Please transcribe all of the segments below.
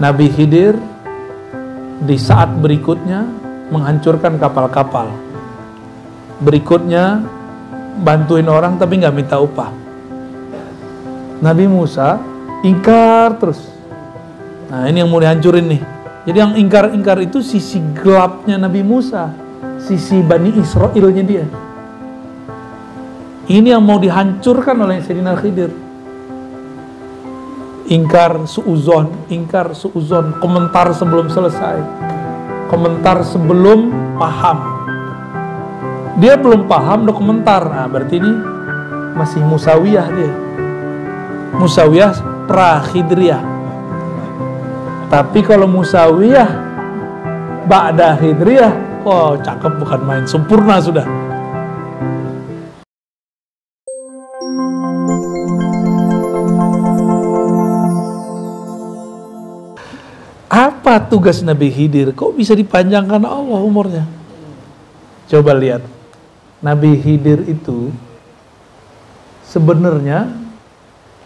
Nabi Khidir di saat berikutnya menghancurkan kapal-kapal. Berikutnya bantuin orang tapi nggak minta upah. Nabi Musa ingkar terus. Nah ini yang mau dihancurin nih. Jadi yang ingkar-ingkar itu sisi gelapnya Nabi Musa, sisi Bani Israelnya dia. Ini yang mau dihancurkan oleh Sayyidina Khidir. Ingkar suuzon, ingkar suuzon, komentar sebelum selesai. Komentar sebelum paham. Dia belum paham udah komentar. Nah, berarti ini masih musawiyah dia. Musawiyah pra-khidriyah. Tapi kalau musawiyah ba'da hidriyah, oh cakep bukan main, sempurna sudah. Apa tugas Nabi Khidir? Kok bisa dipanjangkan Allah umurnya? Coba lihat. Nabi Khidir itu sebenarnya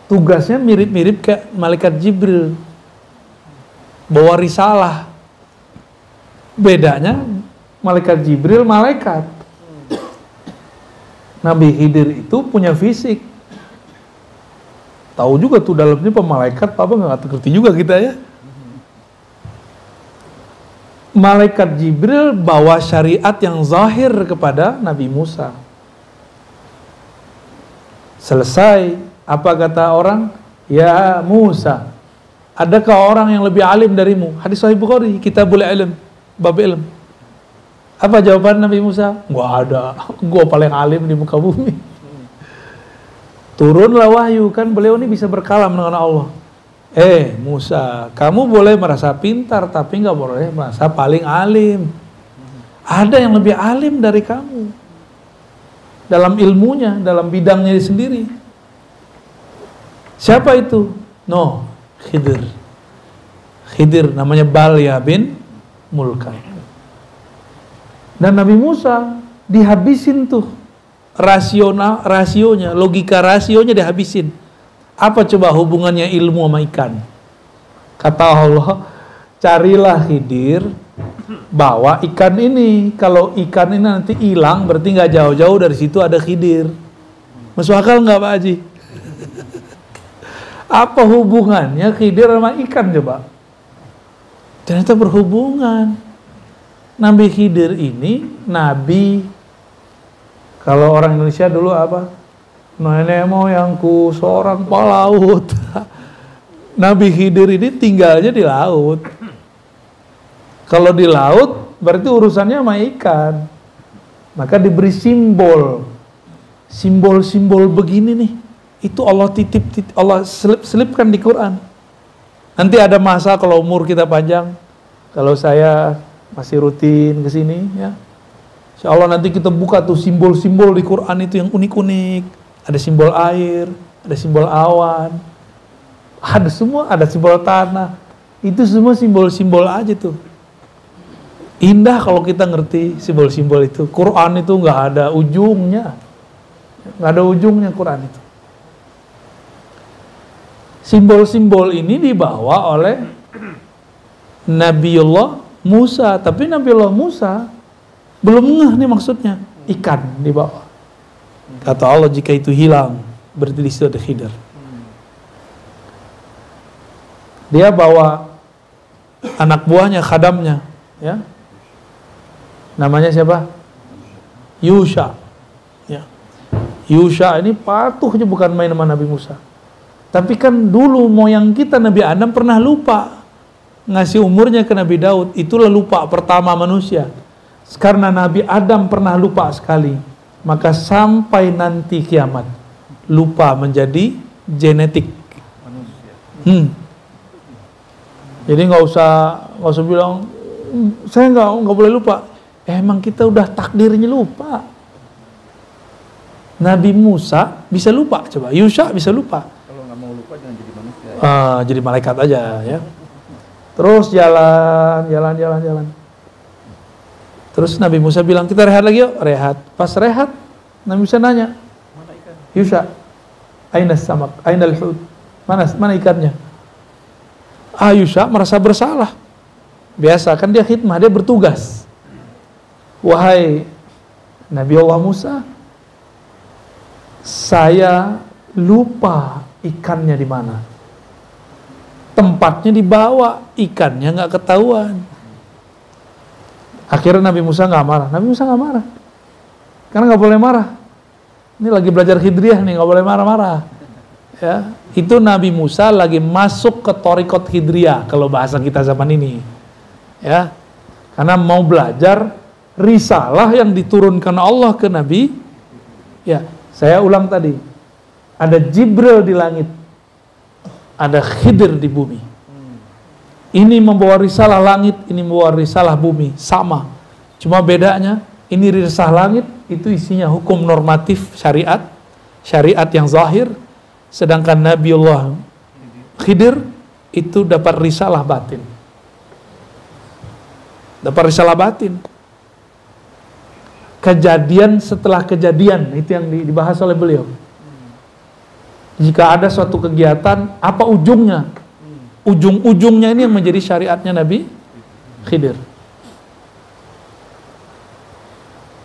tugasnya mirip-mirip kayak malaikat Jibril. Bawa risalah. Bedanya malaikat Jibril malaikat. Nabi Khidir itu punya fisik. Tahu juga tuh dalamnya pemalaikat, apa nggak ngerti juga kita ya malaikat Jibril bawa syariat yang zahir kepada Nabi Musa. Selesai, apa kata orang? Ya Musa, adakah orang yang lebih alim darimu? Hadis Sahih Bukhari, kita boleh alim, bab ilm. Apa jawaban Nabi Musa? Gak ada, gua paling alim di muka bumi. Turunlah wahyu, kan beliau ini bisa berkalam dengan Allah. Eh Musa, kamu boleh merasa pintar tapi nggak boleh merasa paling alim. Ada yang lebih alim dari kamu dalam ilmunya, dalam bidangnya sendiri. Siapa itu? No, Khidir. Khidir namanya Balya bin Mulka. Dan Nabi Musa dihabisin tuh rasional rasionya, logika rasionya dihabisin apa coba hubungannya ilmu sama ikan? Kata Allah, carilah hidir, bawa ikan ini. Kalau ikan ini nanti hilang, berarti nggak jauh-jauh dari situ ada hidir. Masuk akal nggak Pak Haji? Apa hubungannya khidir sama ikan coba? Ternyata berhubungan. Nabi Khidir ini nabi kalau orang Indonesia dulu apa? Nenek moyangku seorang pelaut. Nabi Khidir ini tinggalnya di laut. Kalau di laut berarti urusannya sama ikan. Maka diberi simbol. Simbol-simbol begini nih. Itu Allah titip, titip Allah selip, selipkan di Quran. Nanti ada masa kalau umur kita panjang, kalau saya masih rutin ke sini ya. Insya Allah nanti kita buka tuh simbol-simbol di Quran itu yang unik-unik ada simbol air, ada simbol awan, ada semua, ada simbol tanah. Itu semua simbol-simbol aja tuh. Indah kalau kita ngerti simbol-simbol itu. Quran itu nggak ada ujungnya, nggak ada ujungnya Quran itu. Simbol-simbol ini dibawa oleh Nabiullah Musa, tapi Nabiullah Musa belum ngeh nih maksudnya ikan dibawa. Kata Allah jika itu hilang, berarti di situ ada khidr. Dia bawa anak buahnya, khadamnya, ya. Namanya siapa? Yusha. Ya. Yusha ini patuhnya bukan main sama Nabi Musa. Tapi kan dulu moyang kita Nabi Adam pernah lupa ngasih umurnya ke Nabi Daud. Itulah lupa pertama manusia. Karena Nabi Adam pernah lupa sekali maka sampai nanti kiamat lupa menjadi genetik. Hmm. Jadi nggak usah nggak usah bilang saya nggak nggak boleh lupa. emang kita udah takdirnya lupa. Nabi Musa bisa lupa coba, Yusha bisa lupa. Kalau nggak mau lupa jangan jadi manusia. Ya. Uh, jadi malaikat aja ya. Terus jalan, jalan, jalan, jalan. Terus Nabi Musa bilang, kita rehat lagi yuk. Rehat. Pas rehat, Nabi Musa nanya? Yusha, aina samak, aina Mana, mana ikannya? Ayusha merasa bersalah. Biasa kan dia khidmah, dia bertugas. Wahai Nabi Allah Musa, saya lupa ikannya di mana. Tempatnya dibawa, ikannya nggak ketahuan. Akhirnya Nabi Musa nggak marah. Nabi Musa nggak marah, karena nggak boleh marah. Ini lagi belajar hidriyah nih, nggak boleh marah-marah. Ya, itu Nabi Musa lagi masuk ke torikot hidriyah kalau bahasa kita zaman ini. Ya, karena mau belajar risalah yang diturunkan Allah ke Nabi. Ya, saya ulang tadi. Ada Jibril di langit. Ada Khidir di bumi. Ini membawa risalah langit, ini membawa risalah bumi, sama. Cuma bedanya, ini risalah langit itu isinya hukum normatif syariat, syariat yang zahir, sedangkan Nabiullah Khidir itu dapat risalah batin. Dapat risalah batin kejadian setelah kejadian itu yang dibahas oleh beliau. Jika ada suatu kegiatan, apa ujungnya? Ujung-ujungnya ini yang menjadi syariatnya Nabi Khidir.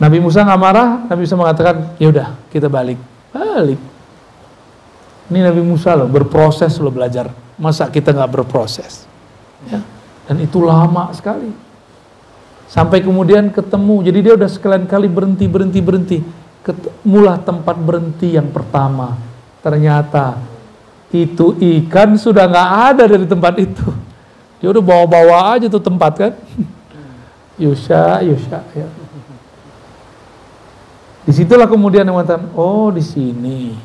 Nabi Musa nggak marah, Nabi Musa mengatakan, ya udah kita balik, balik. Ini Nabi Musa loh berproses loh belajar. Masa kita nggak berproses? Ya. Dan itu lama sekali. Sampai kemudian ketemu, jadi dia udah sekalian kali berhenti, berhenti, berhenti. Ketemulah tempat berhenti yang pertama. Ternyata itu ikan sudah nggak ada dari tempat itu. Dia udah bawa-bawa aja tuh tempat kan. Yusha, Yusha. Ya. Di situlah kemudian yang mengatakan, oh di sini.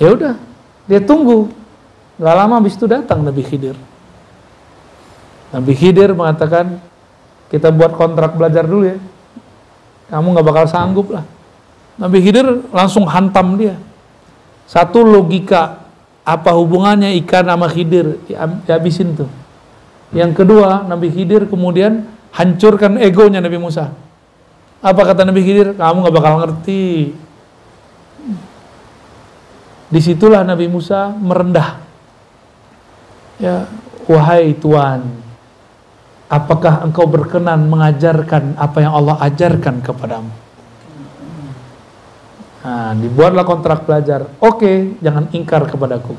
Ya udah, dia tunggu. Gak lama habis itu datang Nabi Khidir. Nabi Khidir mengatakan, kita buat kontrak belajar dulu ya. Kamu nggak bakal sanggup lah. Nabi Khidir langsung hantam dia. Satu logika, apa hubungannya ikan sama Khidir? Dihabisin tuh. Yang kedua, Nabi Khidir kemudian hancurkan egonya Nabi Musa. Apa kata Nabi Khidir? Kamu nggak bakal ngerti. Di situlah Nabi Musa merendah. Ya, wahai Tuhan, apakah engkau berkenan mengajarkan apa yang Allah ajarkan kepadamu? Nah, dibuatlah kontrak belajar. Oke, jangan ingkar kepadaku.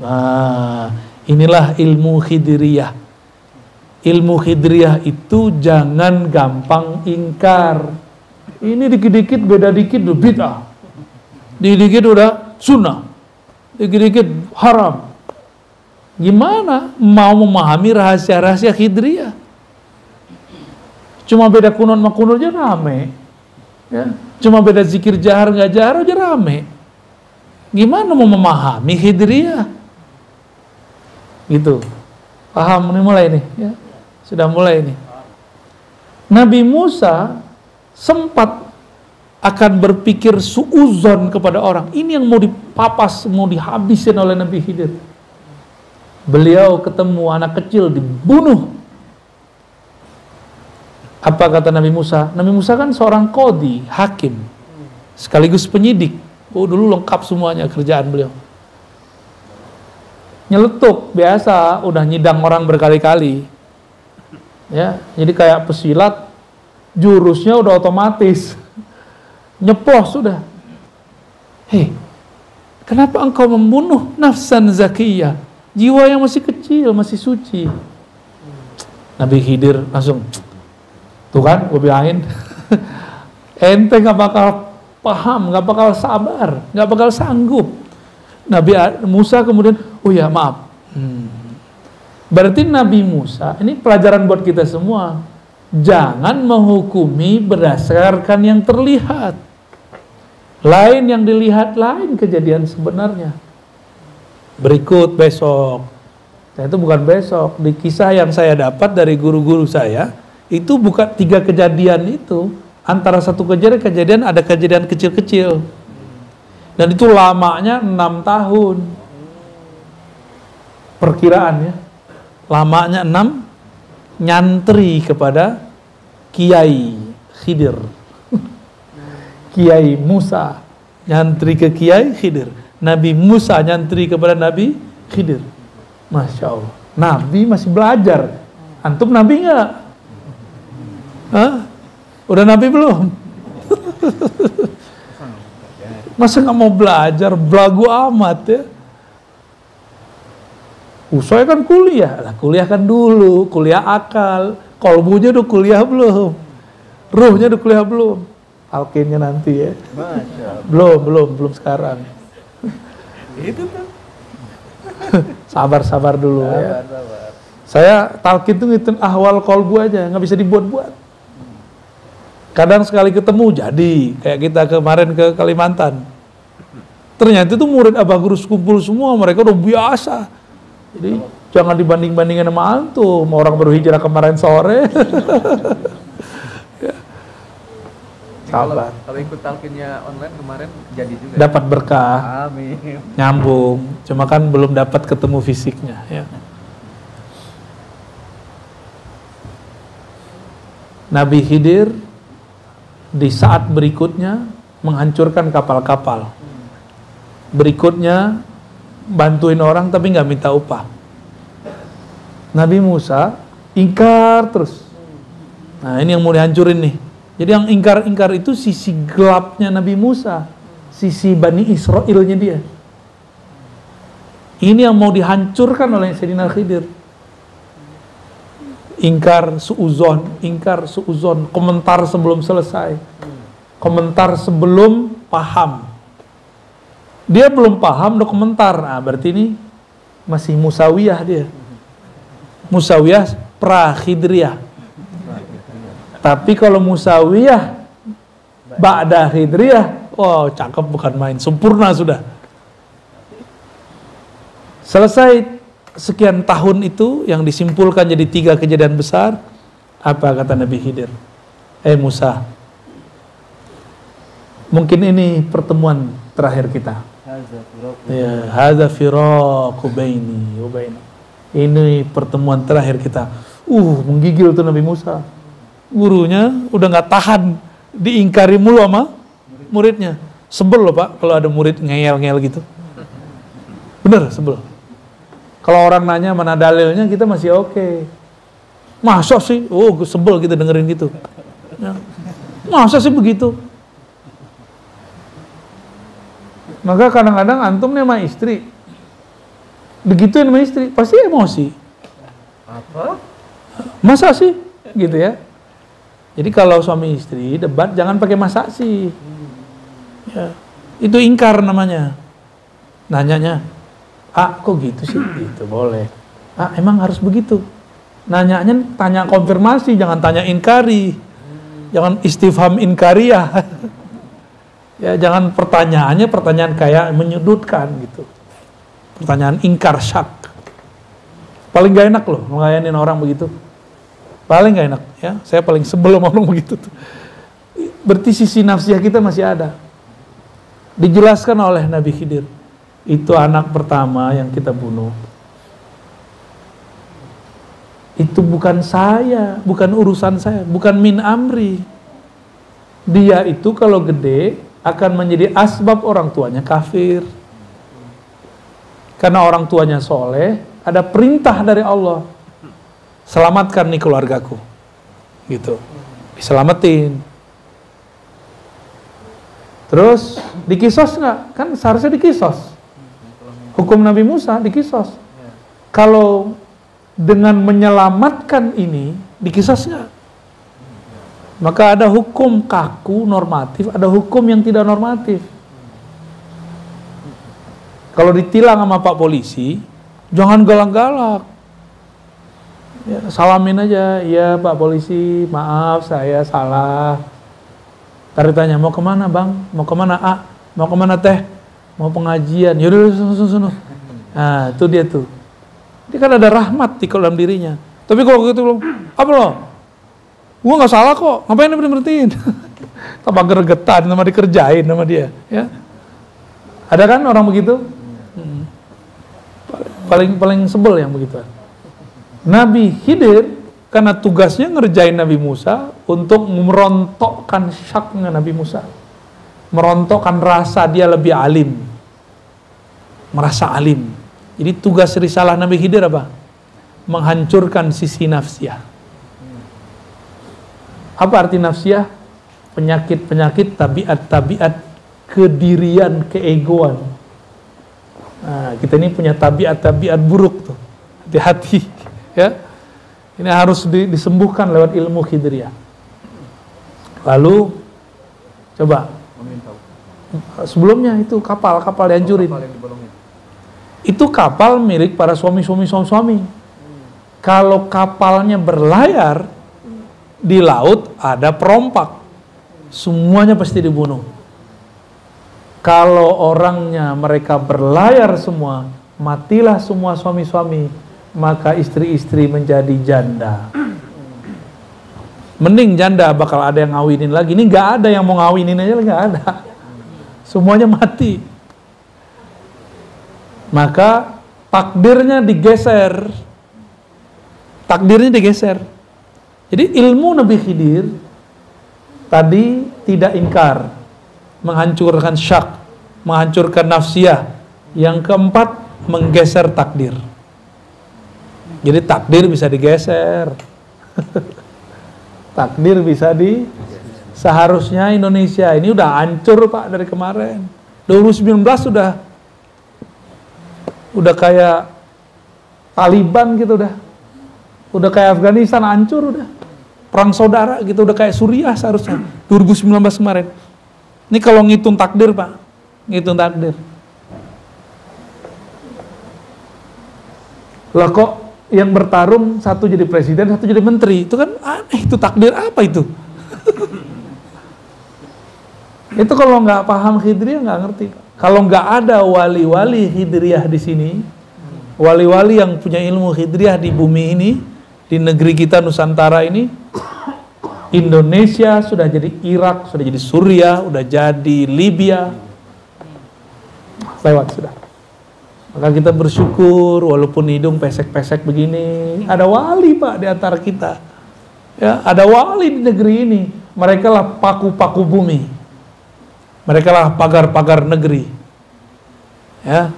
Nah, inilah ilmu khidriyah. Ilmu khidriyah itu jangan gampang ingkar. Ini dikit-dikit beda dikit udah bid'ah. Dikit-dikit udah sunnah. Dikit-dikit haram. Gimana mau memahami rahasia-rahasia Khidriyah? Cuma beda kunun sama aja rame. Ya. Cuma beda zikir jahar nggak jahar aja rame. Gimana mau memahami Khidriyah? Gitu. Paham ini mulai nih ya. Sudah mulai nih. Nabi Musa sempat akan berpikir suuzon kepada orang. Ini yang mau dipapas, mau dihabisin oleh Nabi Khidir beliau ketemu anak kecil dibunuh. Apa kata Nabi Musa? Nabi Musa kan seorang kodi, hakim, sekaligus penyidik. Oh dulu lengkap semuanya kerjaan beliau. Nyeletuk biasa, udah nyidang orang berkali-kali. Ya, jadi kayak pesilat, jurusnya udah otomatis. Nyeplos sudah. Hei, kenapa engkau membunuh nafsan zakiyah? Jiwa yang masih kecil, masih suci. Nabi Khidir langsung, tuh kan, gue bilangin, ente nggak bakal paham, nggak bakal sabar, nggak bakal sanggup. Nabi Musa kemudian, oh ya maaf. Hmm. Berarti Nabi Musa, ini pelajaran buat kita semua. Jangan menghukumi berdasarkan yang terlihat. Lain yang dilihat, lain kejadian sebenarnya berikut besok. Nah, itu bukan besok. Di kisah yang saya dapat dari guru-guru saya, itu bukan tiga kejadian itu. Antara satu kejadian kejadian ada kejadian kecil-kecil. Dan itu lamanya enam tahun. Perkiraan ya. Lamanya enam nyantri kepada Kiai Khidir. Kiai Musa nyantri ke Kiai Khidir Nabi Musa nyantri kepada Nabi Khidir. Masya Allah. Nabi masih belajar. Antum Nabi nggak? Hah? Udah Nabi belum? Masa nggak mau belajar? Belagu amat ya. Uh, saya kan kuliah. Lah kuliah kan dulu, kuliah akal. Kolbunya udah kuliah belum? Ruhnya udah kuliah belum? Alkinnya nanti ya. Belum, belum, belum sekarang. Itu tuh. Sabar, sabar dulu ya. Sabar. Saya talkin tuh ngitung ahwal kolbu aja, nggak bisa dibuat-buat. Kadang sekali ketemu jadi, kayak kita kemarin ke Kalimantan. Ternyata itu murid Abah Guru kumpul semua, mereka udah biasa. Jadi jangan dibanding-bandingin sama antum, orang baru hijrah kemarin sore. Ya. Kalau, Sabar. kalau ikut talkinnya online kemarin jadi juga. Dapat berkah, Amin. nyambung. Cuma kan belum dapat ketemu fisiknya. Ya. Nabi Khidir di saat berikutnya menghancurkan kapal-kapal. Berikutnya bantuin orang tapi nggak minta upah. Nabi Musa ingkar terus. Nah ini yang mau dihancurin nih. Jadi yang ingkar-ingkar itu sisi gelapnya Nabi Musa, sisi Bani Israelnya dia. Ini yang mau dihancurkan oleh Sayyidina Khidir. Ingkar suuzon, ingkar suuzon, komentar sebelum selesai. Komentar sebelum paham. Dia belum paham udah komentar. Nah, berarti ini masih musawiyah dia. Musawiyah pra-khidriyah. Tapi kalau musawiyah ba'da khidriyah, oh cakep bukan main, sempurna sudah. Selesai sekian tahun itu yang disimpulkan jadi tiga kejadian besar, apa kata Nabi Khidir? Eh Musa, mungkin ini pertemuan terakhir kita. Ya, hadza firaqu baini wa bainak. Ini pertemuan terakhir kita. Uh, menggigil tuh Nabi Musa. Gurunya udah nggak tahan diingkari mulu sama muridnya. Sebel loh Pak kalau ada murid ngeyel-ngeyel gitu. Bener, sebel. Kalau orang nanya mana dalilnya kita masih oke. Masa sih? Oh, sebel kita dengerin gitu. Ya. Masa sih begitu? Maka kadang-kadang antum nih sama istri, begituin sama istri, pasti emosi. Apa? Masa sih? Gitu ya. Jadi kalau suami istri debat jangan pakai masa sih. Ya. Itu ingkar namanya. Nanyanya, ah kok gitu sih? Gitu boleh. Ah emang harus begitu. Nanyanya tanya konfirmasi, jangan tanya inkari. Jangan istifham inkariyah. ya jangan pertanyaannya pertanyaan kayak menyudutkan gitu. Pertanyaan ingkar syak. Paling gak enak loh ngelayanin orang begitu. Paling gak enak ya. Saya paling sebelum orang begitu tuh. Berarti sisi nafsiyah kita masih ada. Dijelaskan oleh Nabi Khidir. Itu anak pertama yang kita bunuh. Itu bukan saya, bukan urusan saya, bukan min amri. Dia itu kalau gede akan menjadi asbab orang tuanya kafir. Karena orang tuanya soleh, ada perintah dari Allah. Selamatkan nih keluargaku. Gitu. Diselamatin. Terus dikisos nggak? Kan seharusnya dikisos. Hukum Nabi Musa dikisos. Kalau dengan menyelamatkan ini dikisos nggak? Maka ada hukum kaku normatif, ada hukum yang tidak normatif. Kalau ditilang sama Pak Polisi, jangan galak-galak. Ya, salamin aja, ya Pak Polisi, maaf saya salah. Ntar ditanya, mau ke mana bang? Mau ke mana A? Mau ke mana teh? Mau pengajian? Yaudah, susu. Nah, itu dia tuh. Dia kan ada rahmat di dalam dirinya. Tapi kalau gitu bilang, apa lo? Gua nggak salah kok, ngapain berhenti berhentiin? Tambah gregetan sama dikerjain sama dia, ya. Ada kan orang begitu? Hmm. Paling paling sebel yang begitu. Nabi Khidir karena tugasnya ngerjain Nabi Musa untuk merontokkan syaknya Nabi Musa. Merontokkan rasa dia lebih alim. Merasa alim. Jadi tugas risalah Nabi Khidir apa? Menghancurkan sisi nafsiyah. Apa arti nafsiyah? Penyakit-penyakit tabiat-tabiat kedirian, keegoan. Nah, kita ini punya tabiat-tabiat buruk tuh. Hati-hati ya. Ini harus di- disembuhkan lewat ilmu Khidriyah. Lalu coba sebelumnya itu kapal-kapal dihancurin. kapal yang dibolongin. Itu kapal milik para suami-suami suami-suami. Kalau kapalnya berlayar di laut ada perompak. Semuanya pasti dibunuh. Kalau orangnya mereka berlayar semua, matilah semua suami-suami, maka istri-istri menjadi janda. Mending janda bakal ada yang ngawinin lagi. Ini nggak ada yang mau ngawinin aja nggak ada. Semuanya mati. Maka takdirnya digeser. Takdirnya digeser. Jadi ilmu Nabi Khidir tadi tidak ingkar, menghancurkan syak, menghancurkan nafsiyah. Yang keempat, menggeser takdir. Jadi takdir bisa digeser. takdir bisa di seharusnya Indonesia ini udah hancur Pak dari kemarin. 2019 sudah udah kayak Taliban gitu udah. Udah kayak Afghanistan hancur udah. Perang saudara gitu udah kayak Suriah seharusnya 2019 kemarin. Ini kalau ngitung takdir, Pak. Ngitung takdir. Lah kok yang bertarung satu jadi presiden, satu jadi menteri. Itu kan aneh, itu takdir apa itu? itu kalau nggak paham hidriyah nggak ngerti. Kalau nggak ada wali-wali hidriyah di sini, wali-wali yang punya ilmu hidriyah di bumi ini, di negeri kita Nusantara ini, Indonesia sudah jadi Irak, sudah jadi Suriah, sudah jadi Libya, lewat sudah. Maka kita bersyukur walaupun hidung pesek-pesek begini, ada wali Pak di antara kita. Ya, ada wali di negeri ini. Mereka lah paku-paku bumi. Mereka lah pagar-pagar negeri. Ya.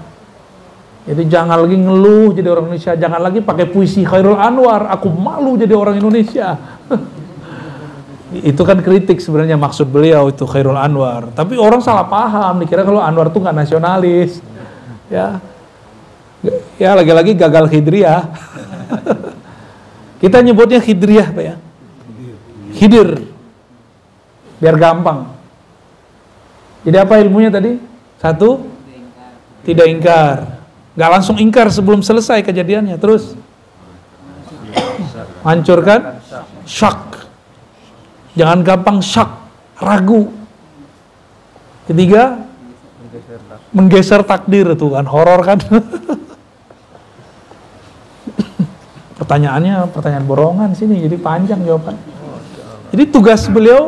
Jadi jangan lagi ngeluh jadi orang Indonesia, jangan lagi pakai puisi Khairul Anwar, aku malu jadi orang Indonesia. itu kan kritik sebenarnya maksud beliau itu Khairul Anwar. Tapi orang salah paham, dikira kalau Anwar tuh nggak nasionalis. Ya, ya lagi-lagi gagal hidriyah. Kita nyebutnya hidriyah, Pak ya. Hidir. Biar gampang. Jadi apa ilmunya tadi? Satu, tidak ingkar. Nggak langsung ingkar sebelum selesai kejadiannya. Terus, hancurkan syak. Jangan gampang syak, ragu. Ketiga, menggeser takdir itu kan horor kan pertanyaannya pertanyaan borongan sini jadi panjang jawaban jadi tugas beliau